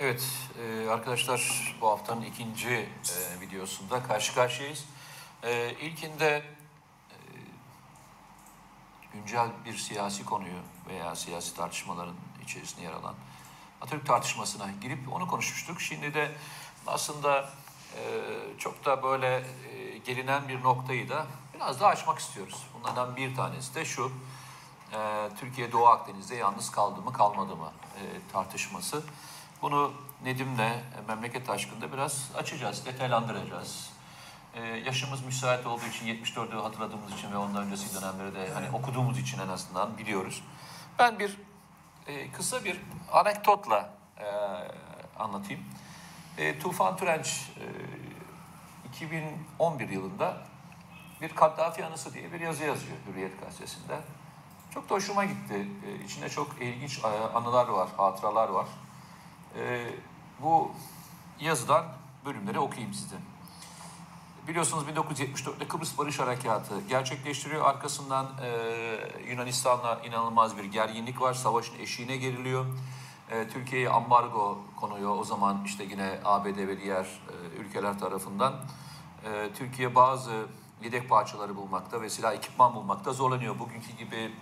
Evet e, arkadaşlar bu haftanın ikinci e, videosunda karşı karşıyayız. E, ilkinde e, güncel bir siyasi konuyu veya siyasi tartışmaların içerisinde yer alan Atatürk tartışmasına girip onu konuşmuştuk. Şimdi de aslında e, çok da böyle e, gelinen bir noktayı da biraz daha açmak istiyoruz. Bunlardan bir tanesi de şu. e, Türkiye Doğu Akdeniz'de yalnız kaldı mı kalmadı mı e, tartışması. Bunu Nedim'le e, memleket aşkında biraz açacağız, detaylandıracağız. Ee, yaşımız müsait olduğu için 74'ü hatırladığımız için ve ondan öncesi dönemleri de hani okuduğumuz için en azından biliyoruz. Ben bir e, kısa bir anekdotla e, anlatayım. E, Tufan Türenç e, 2011 yılında bir Kaddafi anısı diye bir yazı yazıyor Hürriyet gazetesinde. Çok da hoşuma gitti. E, içinde çok ilginç e, anılar var, hatıralar var. E, bu yazıdan bölümleri okuyayım size. Biliyorsunuz 1974'te Kıbrıs Barış Harekatı gerçekleştiriyor. Arkasından e, Yunanistan'la inanılmaz bir gerginlik var. Savaşın eşiğine geriliyor. E, Türkiye'ye ambargo konuyor. O zaman işte yine ABD ve diğer e, ülkeler tarafından. E, Türkiye bazı yedek parçaları bulmakta ve silah ekipman bulmakta zorlanıyor. Bugünkü gibi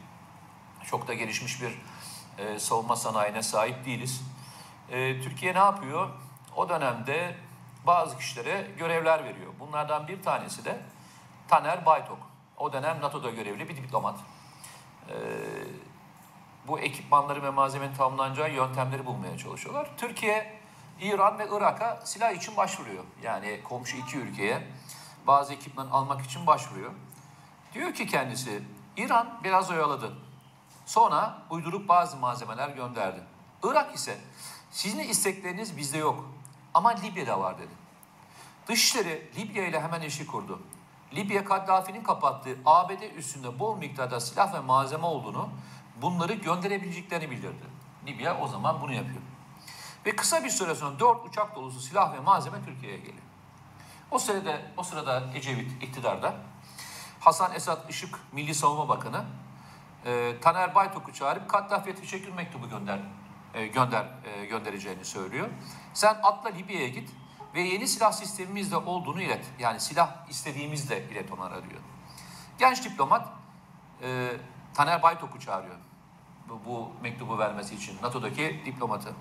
çok da gelişmiş bir e, savunma sanayine sahip değiliz. E, Türkiye ne yapıyor? O dönemde bazı kişilere görevler veriyor. Bunlardan bir tanesi de Taner Baytok. O dönem NATO'da görevli bir diplomat. E, bu ekipmanları ve malzemenin tamamlanacağı yöntemleri bulmaya çalışıyorlar. Türkiye, İran ve Irak'a silah için başvuruyor. Yani komşu iki ülkeye bazı ekipman almak için başvuruyor. Diyor ki kendisi, İran biraz oyaladı. Sonra uyduruk bazı malzemeler gönderdi. Irak ise sizin istekleriniz bizde yok ama Libya'da var dedi. Dışişleri Libya ile hemen işi kurdu. Libya Kaddafi'nin kapattığı ABD üstünde bol miktarda silah ve malzeme olduğunu, bunları gönderebileceklerini bildirdi. Libya o zaman bunu yapıyor. Ve kısa bir süre sonra dört uçak dolusu silah ve malzeme Türkiye'ye geliyor. O sırada, o sırada Ecevit iktidarda Hasan Esat Işık Milli Savunma Bakanı e, Taner Baytok'u çağırıp Kaddafi'ye teşekkür mektubu gönder e, gönder e, göndereceğini söylüyor. Sen atla Libya'ya git ve yeni silah sistemimizde olduğunu ilet. Yani silah istediğimizde ilet onlara diyor. Genç diplomat e, Taner Baytok'u çağırıyor. Bu, bu mektubu vermesi için NATO'daki diplomatı.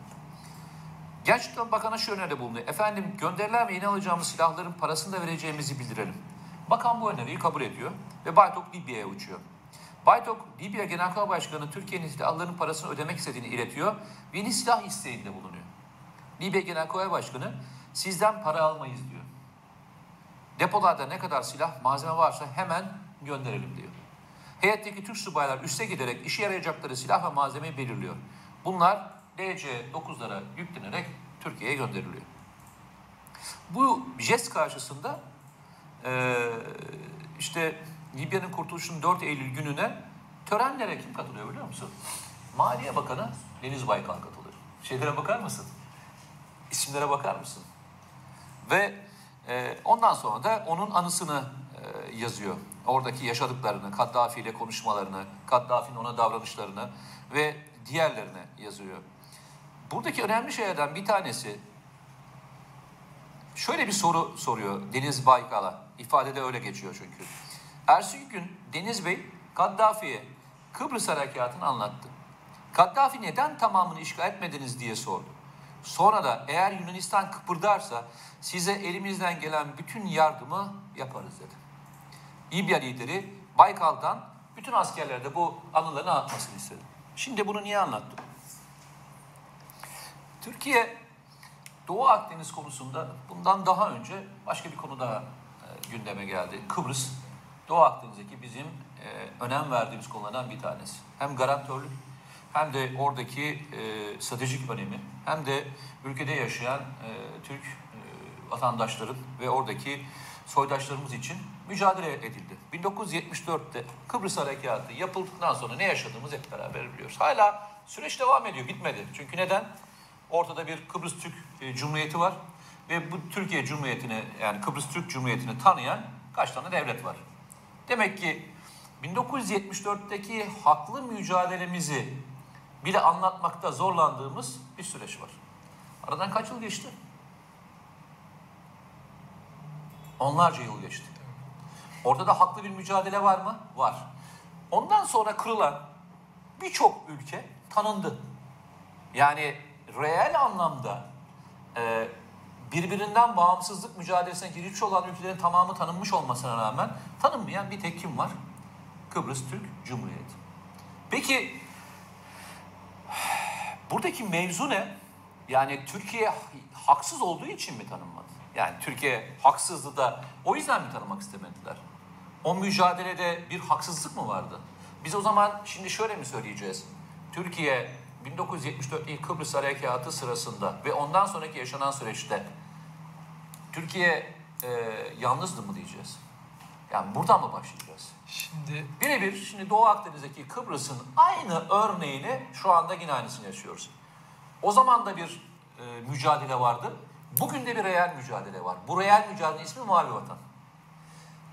Genç Diplomat Bakan'a şu öneride bulunuyor. Efendim gönderilen ve yeni alacağımız silahların parasını da vereceğimizi bildirelim. Bakan bu öneriyi kabul ediyor ve Baytok Libya'ya uçuyor. Baytok, Libya Genelkurmay Başkanı Türkiye'nin silahlarının parasını ödemek istediğini iletiyor yeni silah isteğinde bulunuyor. Libya Genelkurmay Başkanı sizden para almayız diyor. Depolarda ne kadar silah, malzeme varsa hemen gönderelim diyor. Heyetteki Türk subaylar üste giderek işe yarayacakları silah ve malzemeyi belirliyor. Bunlar DC-9'lara yüklenerek Türkiye'ye gönderiliyor. Bu jest karşısında eee, işte Libya'nın kurtuluşunun 4 Eylül gününe törenlere kim katılıyor biliyor musun? Maliye Bakanı Deniz Baykal katılıyor. Şeylere bakar mısın? İsimlere bakar mısın? Ve e, ondan sonra da onun anısını e, yazıyor. Oradaki yaşadıklarını, Kaddafi ile konuşmalarını, Kaddafi'nin ona davranışlarını ve diğerlerini yazıyor. Buradaki önemli şeylerden bir tanesi şöyle bir soru soruyor Deniz Baykal'a. İfadede öyle geçiyor çünkü. Ertesi gün Deniz Bey Kaddafi'ye Kıbrıs harekatını anlattı. Kaddafi neden tamamını işgal etmediniz diye sordu. Sonra da eğer Yunanistan kıpırdarsa size elimizden gelen bütün yardımı yaparız dedi. Libya lideri Baykal'dan bütün askerlere de bu anılarını anlatmasını istedi. Şimdi bunu niye anlattım? Türkiye Doğu Akdeniz konusunda bundan daha önce başka bir konu daha e, gündeme geldi. Kıbrıs, Doğu Akdeniz'deki bizim e, önem verdiğimiz konulardan bir tanesi. Hem garantörlük hem de oradaki e, stratejik önemi hem de ülkede yaşayan e, Türk e, vatandaşların ve oradaki soydaşlarımız için mücadele edildi. 1974'te Kıbrıs Harekatı yapıldıktan sonra ne yaşadığımızı hep beraber biliyoruz. Hala süreç devam ediyor, bitmedi. Çünkü neden? Ortada bir Kıbrıs Türk e, Cumhuriyeti var ve bu Türkiye Cumhuriyeti'ni yani Kıbrıs Türk Cumhuriyeti'ni tanıyan kaç tane devlet var? Demek ki 1974'teki haklı mücadelemizi bile anlatmakta zorlandığımız bir süreç var. Aradan kaç yıl geçti? Onlarca yıl geçti. Ortada haklı bir mücadele var mı? Var. Ondan sonra kırılan birçok ülke tanındı. Yani reel anlamda e, birbirinden bağımsızlık mücadelesine girmiş olan ülkelerin tamamı tanınmış olmasına rağmen tanınmayan bir tek kim var? Kıbrıs Türk Cumhuriyeti. Peki buradaki mevzu ne? Yani Türkiye haksız olduğu için mi tanınmadı? Yani Türkiye haksızdı da o yüzden mi tanımak istemediler? O mücadelede bir haksızlık mı vardı? Biz o zaman şimdi şöyle mi söyleyeceğiz? Türkiye 1974 ilk Kıbrıs Harekatı sırasında ve ondan sonraki yaşanan süreçte Türkiye e, yalnızdı mı diyeceğiz? Yani buradan mı başlayacağız? Şimdi Birebir şimdi Doğu Akdeniz'deki Kıbrıs'ın aynı örneğini şu anda yine aynısını yaşıyoruz. O zaman da bir e, mücadele vardı. Bugün de bir reel mücadele var. Bu reel mücadelenin ismi Mavi Vatan.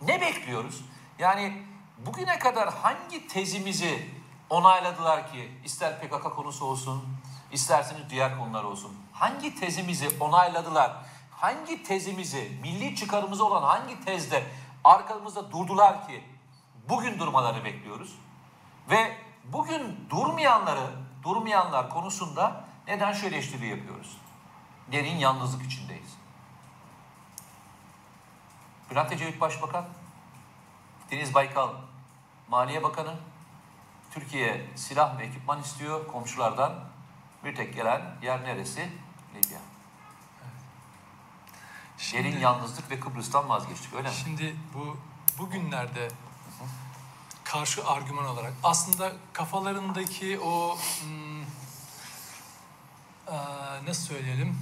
Ne bekliyoruz? Yani bugüne kadar hangi tezimizi onayladılar ki ister PKK konusu olsun, isterseniz diğer konular olsun. Hangi tezimizi onayladılar? Hangi tezimizi, milli çıkarımızı olan hangi tezde arkamızda durdular ki bugün durmalarını bekliyoruz? Ve bugün durmayanları, durmayanlar konusunda neden şu eleştiri yapıyoruz? Derin yalnızlık içindeyiz. Bülent Ecevit Başbakan, Deniz Baykal Maliye Bakanı, Türkiye silah ve ekipman istiyor komşulardan. Bir tek gelen yer neresi? Libya. Şimdi, yalnızlık ve Kıbrıs'tan vazgeçtik öyle mi? şimdi bu bugünlerde karşı argüman olarak aslında kafalarındaki o hmm, nasıl söyleyelim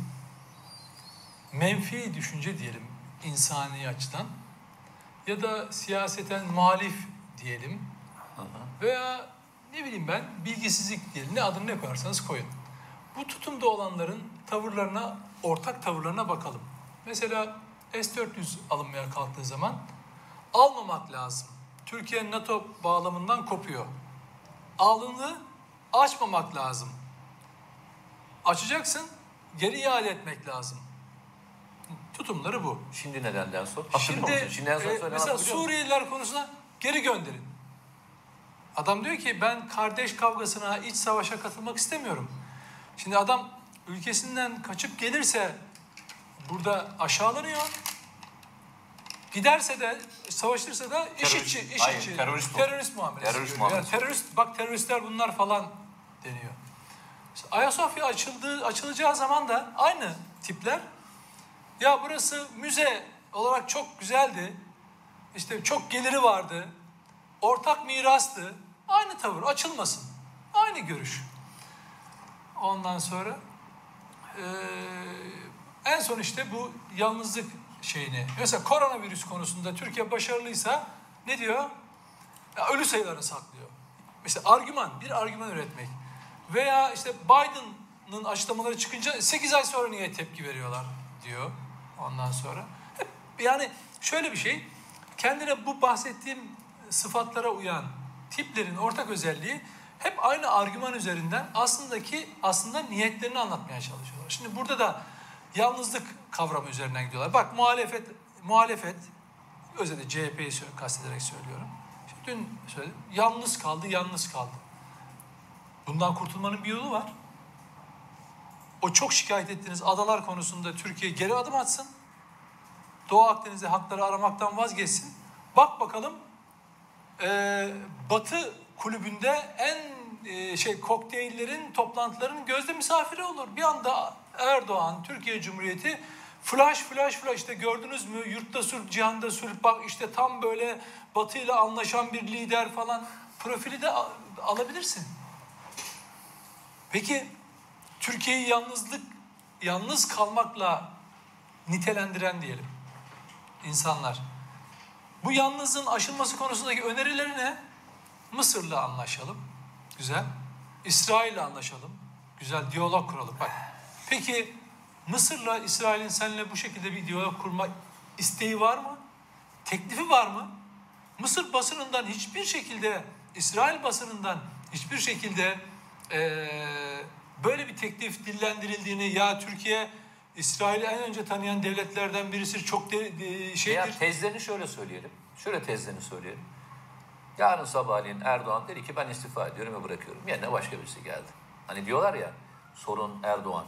menfi düşünce diyelim insani açıdan ya da siyaseten muhalif diyelim veya ne bileyim ben bilgisizlik diyelim ne adını ne koyarsanız koyun. Bu tutumda olanların tavırlarına, ortak tavırlarına bakalım. Mesela S-400 alınmaya kalktığı zaman almamak lazım. Türkiye NATO bağlamından kopuyor. Alını açmamak lazım. Açacaksın, geri iade etmek lazım. Tutumları bu. Şimdi nedenden sor. Şimdi, sonra e, mesela? Suriyeliler konusuna geri gönderin. Adam diyor ki ben kardeş kavgasına, iç savaşa katılmak istemiyorum. Şimdi adam ülkesinden kaçıp gelirse burada aşağılanıyor. Giderse de savaşırsa da Terörist- işitçi, işitçi. hayır, terörist terörist muamelesi. Terörist muamelesi. Yani terörist, bak teröristler bunlar falan deniyor. İşte Ayasofya açıldığı, açılacağı zaman da aynı tipler ya burası müze olarak çok güzeldi. İşte çok geliri vardı. Ortak mirastı. Aynı tavır açılmasın. Aynı görüş. Ondan sonra eee, en son işte bu yalnızlık şeyini. Mesela koronavirüs konusunda Türkiye başarılıysa ne diyor? Ya ölü sayılarını saklıyor. Mesela argüman, bir argüman üretmek. Veya işte Biden'ın açıklamaları çıkınca 8 ay sonra niye tepki veriyorlar diyor ondan sonra. Yani şöyle bir şey, kendine bu bahsettiğim sıfatlara uyan tiplerin ortak özelliği hep aynı argüman üzerinden aslındaki aslında niyetlerini anlatmaya çalışıyorlar. Şimdi burada da yalnızlık kavramı üzerinden gidiyorlar. Bak muhalefet muhalefet özellikle CHP'yi kastederek söylüyorum. İşte dün söyledim. Yalnız kaldı, yalnız kaldı. Bundan kurtulmanın bir yolu var. O çok şikayet ettiğiniz adalar konusunda Türkiye geri adım atsın. Doğu Akdeniz'de hakları aramaktan vazgeçsin. Bak bakalım eee, Batı kulübünde en eee, şey kokteyllerin, toplantıların gözde misafiri olur. Bir anda Erdoğan, Türkiye Cumhuriyeti flash flash flash işte gördünüz mü yurtta sulh, cihanda sulh bak işte tam böyle Batı ile anlaşan bir lider falan profili de al- alabilirsin. Peki Türkiye'yi yalnızlık, yalnız kalmakla nitelendiren diyelim insanlar. Bu yalnızlığın aşılması konusundaki önerileri ne? Mısır'la anlaşalım. Güzel. İsrail'le anlaşalım. Güzel. Diyalog kuralım. Bak. Peki Mısır'la İsrail'in seninle bu şekilde bir diyalog kurma isteği var mı? Teklifi var mı? Mısır basınından hiçbir şekilde, İsrail basınından hiçbir şekilde eee, böyle bir teklif dillendirildiğini ya Türkiye İsrail'i en önce tanıyan devletlerden birisi çok de, de- şeydir. tezlerini şöyle söyleyelim. Şöyle tezlerini söyleyelim. Yarın sabahleyin Erdoğan dedi ki ben istifa ediyorum ve bırakıyorum. Yerine başka birisi geldi. Hani diyorlar ya sorun Erdoğan.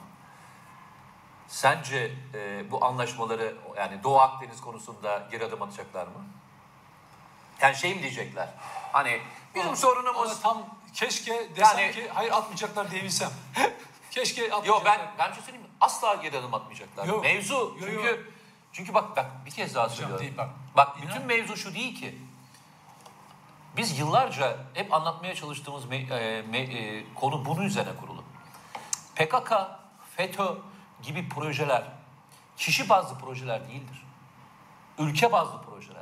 Sence e, bu anlaşmaları yani Doğu Akdeniz konusunda geri adım atacaklar mı? Yani şey mi diyecekler? Hani bizim Ama sorunumuz... tam keşke desem Yani- ki hayır atmayacaklar diyebilsem. keşke. Yok ben ben bir şey söyleyeyim mi? Asla geri adım atmayacaklar. Yok. Mevzu Yok, çünkü yok. çünkü bak bak bir kez daha söylüyorum. değil, bak. Bak İnan- bütün mevzu şu değil ki. Biz yıllarca hep anlatmaya çalıştığımız me- e, me- e, konu bunun üzerine kurulu. PKK, FETÖ gibi projeler kişi bazlı projeler değildir. Ülke bazlı projelerdir.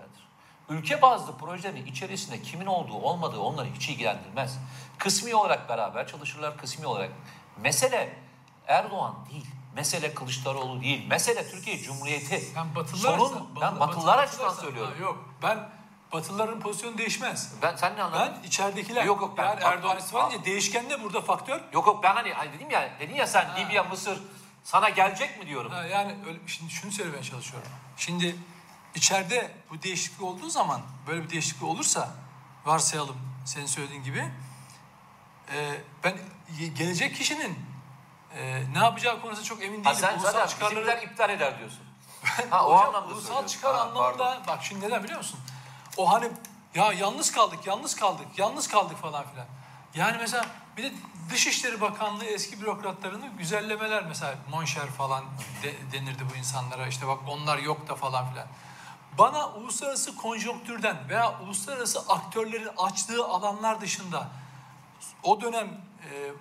Ülke bazlı projelerin içerisinde kimin olduğu olmadığı onları hiç ilgilendirmez. Kısmi olarak beraber çalışırlar, kısmi olarak. Mesele Erdoğan değil, mesele Kılıçdaroğlu değil, mesele Türkiye Cumhuriyeti. Ben Batılılar Sorun, açısından- ben Batı- Batılılar açısından söylüyorum. Ha, yok ben Batılıların pozisyonu değişmez. Ben sen ne anladın? Ben içeridekiler. Yok, yok, ben- yani Erdoğan edince değişken de burada faktör. Yok yok ben hani, hani dedim ya, dedin ya sen Libya, Mısır sana gelecek mi diyorum. Ha, yani öyle, şimdi şunu söylemeye çalışıyorum. Şimdi içeride bu değişiklik olduğu zaman böyle bir değişiklik olursa varsayalım senin söylediğin gibi e, ben gelecek kişinin e, ne yapacağı konusunda çok emin Ha değilim. sen Ulusal zaten çıkarları- iptal eder diyorsun. ha o Hocam, anlamda ulusal çıkar Ha, anlamında pardon. bak şimdi neden biliyor musun? O hani ya yalnız kaldık, yalnız kaldık, yalnız kaldık falan filan. Yani mesela bir de Dışişleri Bakanlığı eski bürokratlarını güzellemeler mesela Monşer falan de- denirdi bu insanlara işte bak onlar yok da falan filan. Bana uluslararası konjonktürden veya uluslararası aktörlerin açtığı alanlar dışında o dönem e, e,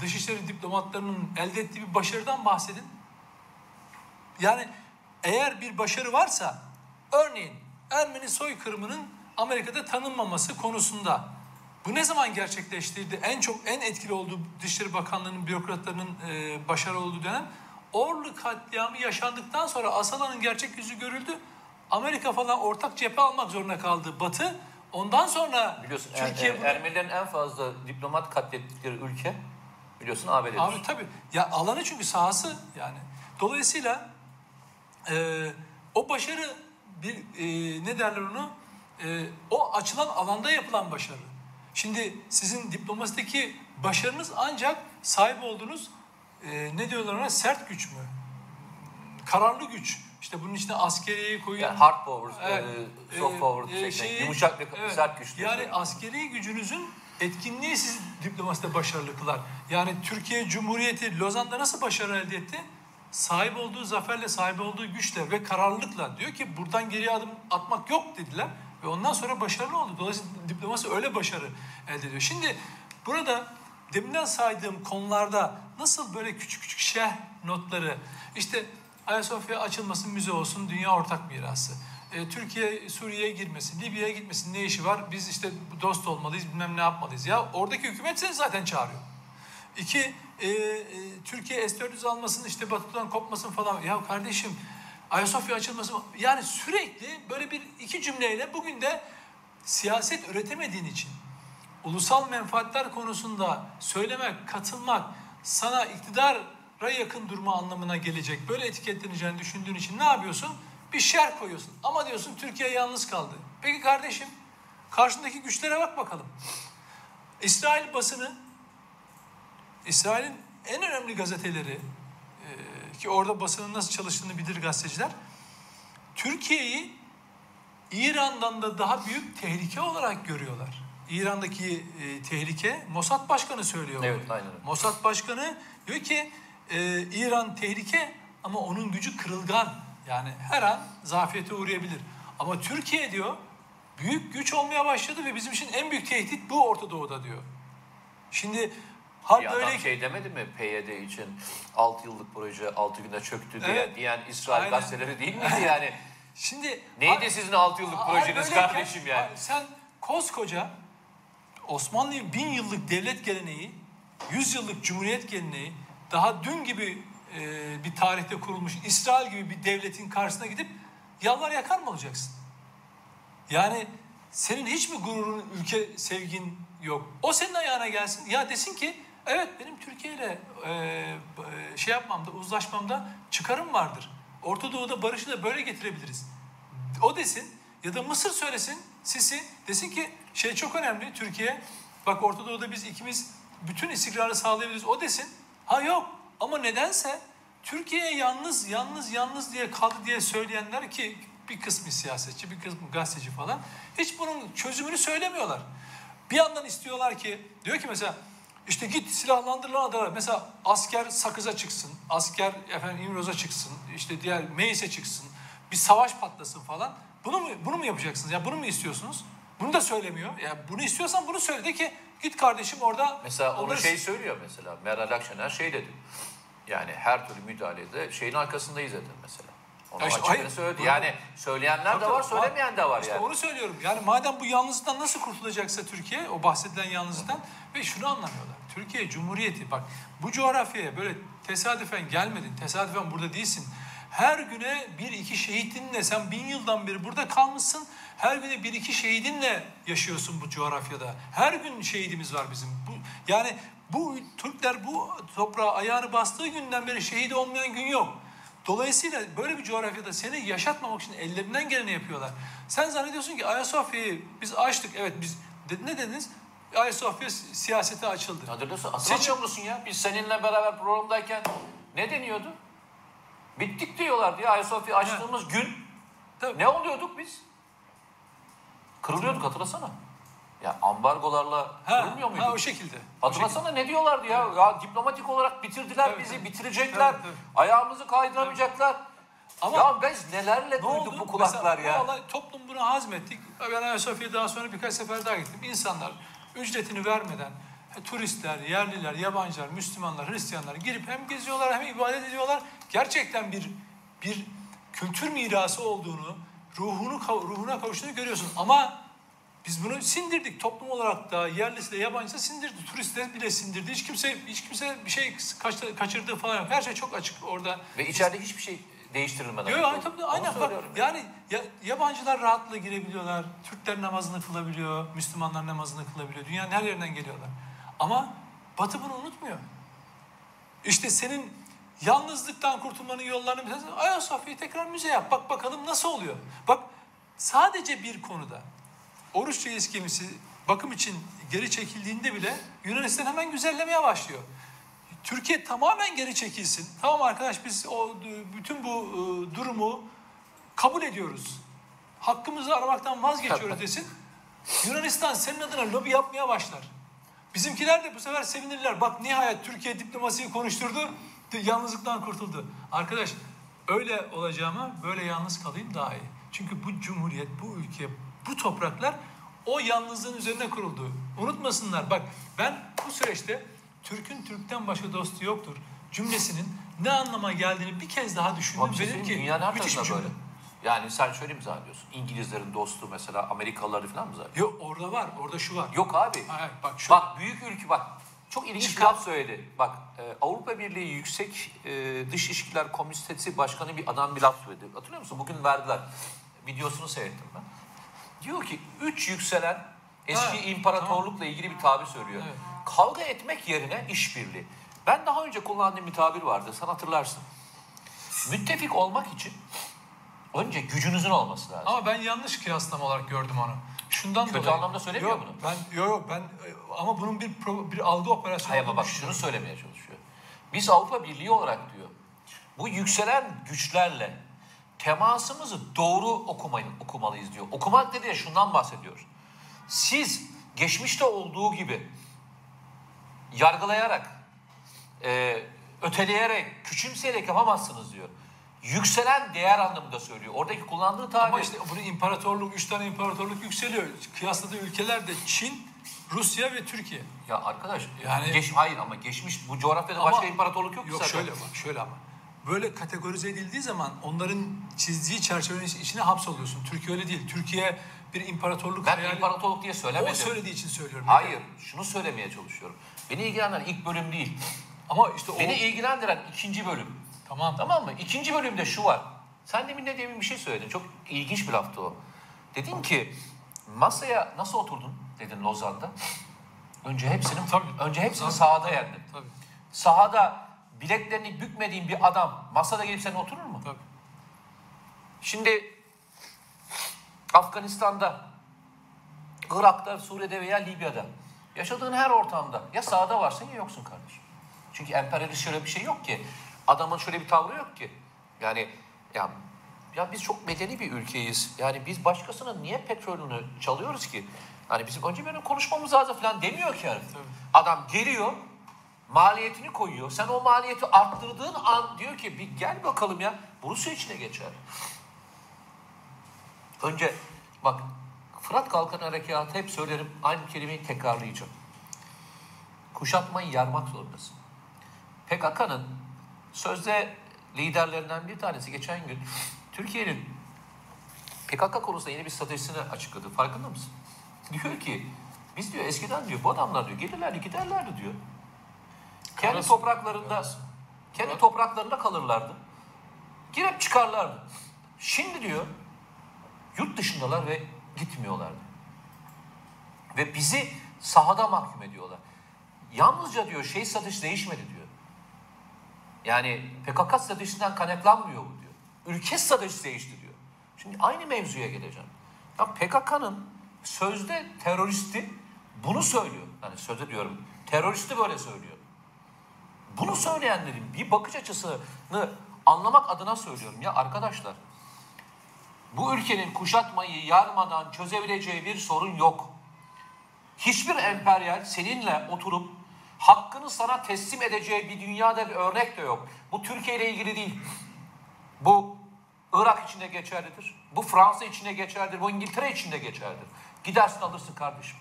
dışişleri diplomatlarının elde ettiği bir başarıdan bahsedin. Yani eğer bir başarı varsa örneğin Ermeni soykırımının Amerika'da tanınmaması konusunda bu ne zaman gerçekleştirdi? En çok en etkili olduğu Dışişleri Bakanlığı'nın bürokratlarının e, başarılı olduğu dönem Orlu katliamı yaşandıktan sonra Asala'nın gerçek yüzü görüldü. Amerika falan ortak cephe almak zorunda kaldı Batı. Ondan sonra Biliyorsun Er- Türkiye Er- bunu- Ermenilerin en fazla diplomat katlettikleri ülke biliyorsun ABD'dir. Abi tabii. Ya alanı çünkü sahası yani. Dolayısıyla e, o başarı bir e, ne derler onu? E, o açılan alanda yapılan başarı. Şimdi sizin diplomasideki başarınız ancak sahip olduğunuz e, ne diyorlar ona sert güç mü? Kararlı güç. İşte bunun içine askeriyeyi koyun. Yani hard power, Evet. e, soft power, e, şey, yumuşak ve evet. sert güç. Yani askeri gücünüzün etkinliği sizi diplomaside başarılı kılar. Yani Türkiye Cumhuriyeti Lozan'da nasıl başarı elde etti? Sahip olduğu zaferle, sahip olduğu güçle ve kararlılıkla diyor ki buradan geriye adım atmak yok dediler ve ondan sonra başarılı oldu. Dolayısıyla diplomasi öyle başarı elde ediyor. Şimdi burada deminden saydığım konularda nasıl böyle küçük küçük şeh notları işte Ayasofya açılmasın müze olsun dünya ortak mirası. E, Türkiye Suriye'ye girmesin, Libya'ya gitmesin ne işi var? Biz işte dost olmalıyız, bilmem ne yapmalıyız. Ya oradaki hükümet seni zaten çağırıyor. İki, e, e, Türkiye S-400 almasın, işte Batı'dan kopmasın falan. Ya kardeşim Ayasofya açılmasın. Yani sürekli böyle bir iki cümleyle bugün de siyaset üretemediğin için ulusal menfaatler konusunda söylemek, katılmak sana iktidara yakın durma anlamına gelecek. Böyle etiketleneceğini düşündüğün için ne yapıyorsun? Bir şer koyuyorsun. Ama diyorsun Türkiye yalnız kaldı. Peki kardeşim karşındaki güçlere bak bakalım. İsrail basını, İsrail'in en önemli gazeteleri e, ki orada basının nasıl çalıştığını bilir gazeteciler. Türkiye'yi İran'dan da daha büyük tehlike olarak görüyorlar. İran'daki e, tehlike Mossad Başkanı söylüyor. Evet, aynen. Mossad Başkanı diyor ki e, İran tehlike ama onun gücü kırılgan. Yani her an zafiyete uğrayabilir. Ama Türkiye diyor büyük güç olmaya başladı ve bizim için en büyük tehdit bu Orta Doğu'da diyor. Şimdi ha Bir adam şey demedi mi PYD için 6 yıllık proje 6 günde çöktü diye Evet. diyen İsrail Aynen. gazeteleri değil miydi yani? Şimdi Neydi sizin 6 yıllık projeniz böyleyken, kardeşim yani? Sen koskoca Osmanlı bin yıllık devlet geleneği, yüz yıllık cumhuriyet geleneği, daha dün gibi e, bir tarihte kurulmuş İsrail gibi bir devletin karşısına gidip yalvar yakar mı olacaksın? Yani senin hiç mi gururun, ülke sevgin yok? O senin ayağına gelsin. Ya desin ki Evet benim Türkiye ile e, e, şey yapmamda, uzlaşmamda çıkarım vardır. Orta Doğu'da barışı da böyle getirebiliriz. O desin ya da Mısır söylesin, Sisi desin ki şey çok önemli Türkiye. Bak Orta Doğu'da biz ikimiz bütün istikrarı sağlayabiliriz. O desin. Ha yok ama nedense Türkiye yalnız yalnız yalnız diye kaldı diye söyleyenler ki bir kısmı siyasetçi, bir kısmı gazeteci falan hiç bunun çözümünü söylemiyorlar. Bir yandan istiyorlar ki diyor ki mesela işte git silahlandırılan adalar. Mesela asker Sakız'a çıksın, asker efendim İmroz'a çıksın, işte diğer Meis'e çıksın, bir savaş patlasın falan. Bunu mu bunu mu yapacaksınız? Ya bunu mu istiyorsunuz? Bunu da söylemiyor. Ya bunu istiyorsan bunu söyle de ki git kardeşim orada Mesela onu onları- şey söylüyor mesela. Meral Akşener şey dedi. Yani her türlü müdahalede şeyin arkasındayız dedi mesela. Onu Ya işte hayır, söyledi. Yani söyleyenler de Tabii, var, tabii, söylemeyen de var İşte yani. onu söylüyorum. Yani madem bu yalnızlıktan nasıl kurtulacaksa Türkiye, o bahsedilen yalnızlıktan ve şunu anlamıyorlar. Türkiye Cumhuriyeti bak bu coğrafyaya böyle tesadüfen gelmedin, tesadüfen burada değilsin. Her güne bir iki şehidinle sen bin yıldan beri burada kalmışsın. Her güne bir iki şehidinle yaşıyorsun bu coğrafyada. Her gün şehidimiz var bizim. Bu, yani bu Türkler bu toprağa ayağını bastığı günden beri şehit olmayan gün yok. Dolayısıyla böyle bir coğrafyada seni yaşatmamak için ellerinden geleni yapıyorlar. Sen zannediyorsun ki Ayasofya'yı biz açtık. Evet biz ne dediniz? Ayasofya si- siyasete açıldı. Hatırlıyorsun, hatırlamıyor Seçim- musun ya? Biz seninle beraber programdayken ne deniyordu? Bittik diyorlar diye Ayasofya açtığımız gün Tabii. ne oluyorduk biz? Kırılıyorduk hatırlasana. Ya ambargolarla Ha, kırılmıyor muyduk? ha, o şekilde. O Hatırlasana ne diyorlardı ya? Ya diplomatik olarak bitirdiler Tabii, bizi, tabii. bitirecekler. Tabii, tabii. Ayağımızı kaydıramayacaklar. Ama- ya biz nelerle Ne duyduk oldu? bu kulaklar Mesela ya. olay- toplum bunu hazmettik. Ben Ayasofya'ya daha sonra birkaç sefer daha gittim. İnsanlar ücretini vermeden he, turistler, yerliler, yabancılar, Müslümanlar, Hristiyanlar girip hem geziyorlar hem ibadet ediyorlar. Gerçekten bir bir kültür mirası olduğunu, ruhunu ruhuna kavuştuğunu görüyorsun. Ama biz bunu sindirdik. Toplum olarak da yerlisi de yabancısı da sindirdi. Turistler bile sindirdi. Hiç kimse hiç kimse bir şey kaç- kaçırdığı falan yok. Her şey çok açık orada. Ve içeride hiçbir şey değiştirilmeden. Yok hayır tabii aynen bak yani ya, yabancılar rahatlıkla girebiliyorlar. Türkler namazını kılabiliyor, Müslümanlar namazını kılabiliyor. Dünyanın her yerinden geliyorlar. Ama Batı bunu unutmuyor. İşte senin yalnızlıktan kurtulmanın yollarını tanesi Ayasofya'yı tekrar müze yap. Bak bakalım nasıl oluyor. Bak sadece bir konuda Oruç Reis gemisi bakım için geri çekildiğinde bile Yunanistan hemen güzellemeye başlıyor. Türkiye tamamen geri çekilsin. Tamam arkadaş biz o bütün bu e, durumu kabul ediyoruz. Hakkımızı aramaktan vazgeçiyoruz desin. Yunanistan senin adına lobi yapmaya başlar. Bizimkiler de bu sefer sevinirler. Bak nihayet Türkiye diplomasiyi konuşturdu. Yalnızlıktan kurtuldu. Arkadaş öyle olacağıma böyle yalnız kalayım daha iyi. Çünkü bu cumhuriyet, bu ülke, bu topraklar o yalnızlığın üzerine kuruldu. Unutmasınlar. Bak ben bu süreçte Türk'ün Türk'ten başka dostu yoktur cümlesinin ne anlama geldiğini bir kez daha düşündüm. Ama bir şey ki Dünyanın her müthiş bir tarafında cümle. böyle. Yani sen şöyle mi zannediyorsun? İngilizlerin dostu mesela Amerikalıları falan mı zannediyorsun? Yok orada var, orada şu var. Yok abi. Hayır, bak şu Bak büyük ülke bak. Çok ilginç bir Çıkar- laf söyledi. Bak e, Avrupa Birliği Yüksek e, Dış İlişkiler Komitesi Başkanı bir adam bir laf söyledi. Hatırlıyor musun? Bugün verdiler. Videosunu seyrettim ben. Diyor ki üç yükselen eski Ha, imparatorlukla ilgili bir tabir söylüyor. Evet. Kavga etmek yerine işbirliği. Ben daha önce kullandığım bir tabir vardı. Sen hatırlarsın. Müttefik olmak için önce gücünüzün olması lazım. Ama ben yanlış kıyaslama olarak gördüm onu. Şundan Kötü dolayı. anlamda söylemiyor yok, bunu. Ben yok yok ben e, ama bunun bir pro- bir algı operasyonu Hayır ama bak şunu söylemeye çalışıyor. Biz Avrupa Birliği olarak diyor, bu yükselen güçlerle temasımızı doğru okumayı, okumalıyız diyor. Okumak dedi ya şundan bahsediyor. Siz geçmişte olduğu gibi yargılayarak, e, öteleyerek, küçümseyerek yapamazsınız diyor. Yükselen değer anlamında söylüyor. Oradaki kullandığı tabir... Ama işte bunu imparatorluk, üç tane imparatorluk yükseliyor. Kıyasladığı ülkeler de Çin, Rusya ve Türkiye. Ya arkadaş, Yani- geç, hayır ama geçmiş bu coğrafyada Ama- başka imparatorluk yok Yok zaten. şöyle bak şöyle ama. Böyle kategorize edildiği zaman onların çizdiği çerçevenin içine hapsoluyorsun. Türkiye öyle değil. Türkiye bir imparatorluk Ben hayali. imparatorluk diye söylemedim. O söylediği için söylüyorum. Hayır, şunu söylemeye çalışıyorum. Beni ilgilendiren ilk bölüm değil. Ama işte o... Beni ilgilendiren ikinci bölüm. Tamam. Tamam mı? İkinci bölümde şu var. Sen demin ne demin bir şey söyledin. Çok ilginç bir laftı o. Dedin ki masaya nasıl oturdun dedin Lozan'da. Önce hepsinin Tabii. önce hepsini Tabii. sahada yendin. Tabii. Sahada bileklerini bükmediğin bir adam masada gelip sen oturur mu? Tabii. Şimdi Afganistan'da, Irak'ta, Suriye'de veya Libya'da yaşadığın her ortamda ya sahada varsın ya yoksun kardeşim. Çünkü emperyalist şöyle bir şey yok ki. Adamın şöyle bir tavrı yok ki. Yani ya ya biz çok medeni bir ülkeyiz. Yani biz başkasının niye petrolünü çalıyoruz ki? Hani bizim önce benim konuşmamız lazım falan demiyor ki herif. Tabii. Adam geliyor, maliyetini koyuyor. Sen o maliyeti arttırdığın an diyor ki bir gel bakalım ya. Rusya içine geçer. Önce bak Fırat Kalkan Harekatı hep söylerim aynı kelimeyi tekrarlayacağım. Kuşatmayı yarmak zorundasın. PKK'nın sözde liderlerinden bir tanesi geçen gün Türkiye'nin PKK konusunda yeni bir stratejisini açıkladı. Farkında mısın? Diyor ki biz diyor eskiden diyor bu adamlar diyor gelirlerdi giderlerdi diyor. Kendi Karası- topraklarında Karası. kendi topraklarında kalırlardı. Girip çıkarlardı. Şimdi diyor yurt dışındalar ve gitmiyorlardı. Ve bizi sahada mahkum ediyorlar. Yalnızca diyor şey satış değişmedi diyor. Yani PKK stratejisinden kaynaklanmıyor bu diyor. Ülke stratejisi değişti diyor. Şimdi aynı mevzuya geleceğim. Ya PKK'nın sözde teröristi bunu söylüyor. Yani sözde diyorum teröristi böyle söylüyor. Bunu söyleyenlerin bir bakış açısını anlamak adına söylüyorum ya arkadaşlar. Bu ülkenin kuşatmayı yarmadan çözebileceği bir sorun yok. Hiçbir emperyal seninle oturup hakkını sana teslim edeceği bir dünyada bir örnek de yok. Bu Türkiye ile ilgili değil. Bu Irak içinde geçerlidir. Bu Fransa içinde geçerlidir. Bu İngiltere içinde geçerlidir. Gidersin alırsın kardeşim.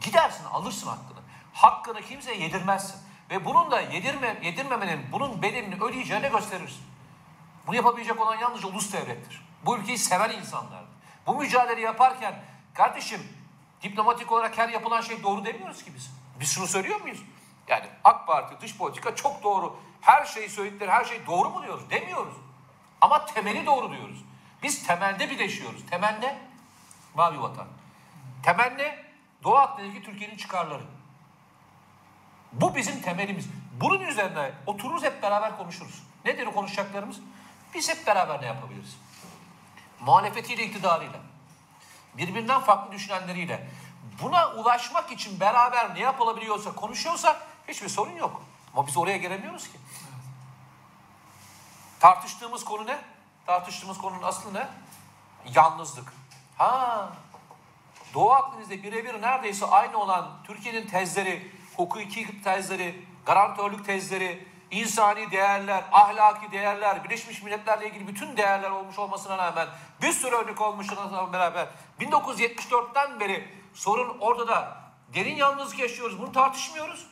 Gidersin alırsın hakkını. Hakkını kimseye yedirmezsin. Ve bunun da yedirme, yedirmemenin, bunun bedelini ödeyeceğini gösterirsin. Bunu yapabilecek olan yalnızca ulus devlettir. Bu ülkeyi seven insanlardır. Bu mücadele yaparken kardeşim diplomatik olarak her yapılan şey doğru demiyoruz ki biz. Biz şunu söylüyor muyuz? Yani AK Parti dış politika çok doğru. Her şeyi söyledikleri her şey doğru mu diyoruz? Demiyoruz. Ama temeli doğru diyoruz. Biz temelde birleşiyoruz. Temel ne? Mavi vatan. Temel ne? Doğu Akdeniz'deki Türkiye'nin çıkarları. Bu bizim temelimiz. Bunun üzerine otururuz hep beraber konuşuruz. Nedir o konuşacaklarımız? Biz hep beraber ne yapabiliriz? Muhalefetiyle, iktidarıyla, birbirinden farklı düşünenleriyle buna ulaşmak için beraber ne yapılabiliyorsa konuşuyorsak hiçbir sorun yok. Ama biz oraya gelemiyoruz ki. Tartıştığımız konu ne? Tartıştığımız konunun aslı ne? Yalnızlık. Ha, Doğu Akdeniz'de birebir neredeyse aynı olan Türkiye'nin tezleri, hukuki tezleri, garantörlük tezleri, insani değerler, ahlaki değerler, Birleşmiş Milletler'le ilgili bütün değerler olmuş olmasına rağmen bir sürü örnek olmuşla beraber 1974'ten beri sorun orada da derin yalnızlık yaşıyoruz. Bunu tartışmıyoruz.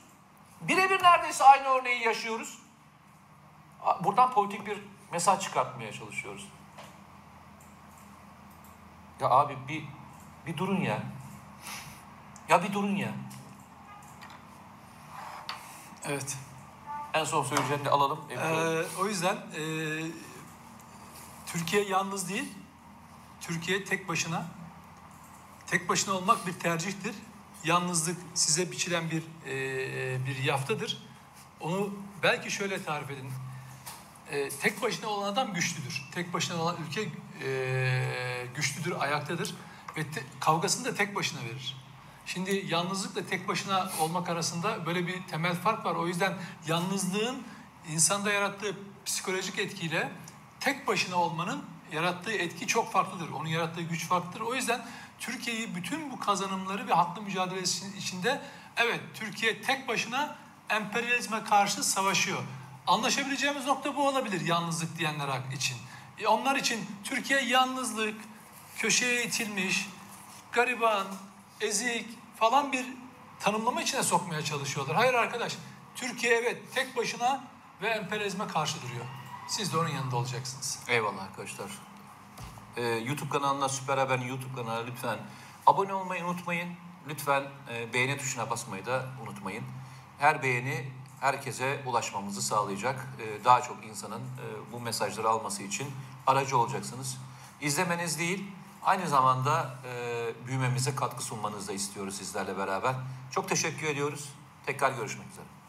Birebir neredeyse aynı örneği yaşıyoruz. Buradan politik bir mesaj çıkartmaya çalışıyoruz. Ya abi bir bir durun ya. Ya bir durun ya. Evet. En son söyleyeceğini de alalım. Ee, o yüzden e, Türkiye yalnız değil. Türkiye tek başına. Tek başına olmak bir tercihtir. Yalnızlık size biçilen bir e, bir yaftadır. Onu belki şöyle tarif edin. E, tek başına olan adam güçlüdür. Tek başına olan ülke e, güçlüdür, ayaktadır ve te- kavgasını da tek başına verir. Şimdi yalnızlıkla tek başına olmak arasında böyle bir temel fark var. O yüzden yalnızlığın insanda yarattığı psikolojik etkiyle tek başına olmanın yarattığı etki çok farklıdır. Onun yarattığı güç farklıdır. O yüzden Türkiye'yi bütün bu kazanımları ve haklı mücadelesi içinde evet Türkiye tek başına emperyalizme karşı savaşıyor. Anlaşabileceğimiz nokta bu olabilir yalnızlık diyenler için. E onlar için Türkiye yalnızlık, köşeye itilmiş, gariban, ezik falan bir tanımlama içine sokmaya çalışıyorlar. Hayır arkadaş, Türkiye evet tek başına ve emperyalizme karşı duruyor. Siz de onun yanında olacaksınız. Eyvallah arkadaşlar. Ee, YouTube kanalına Süper Haber'in YouTube kanalına lütfen abone olmayı unutmayın. Lütfen e, beğeni tuşuna basmayı da unutmayın. Her beğeni herkese ulaşmamızı sağlayacak. Ee, daha çok insanın e, bu mesajları alması için aracı olacaksınız. İzlemeniz değil, Aynı zamanda e, büyümemize katkı sunmanızı da istiyoruz sizlerle beraber. Çok teşekkür ediyoruz. Tekrar görüşmek üzere.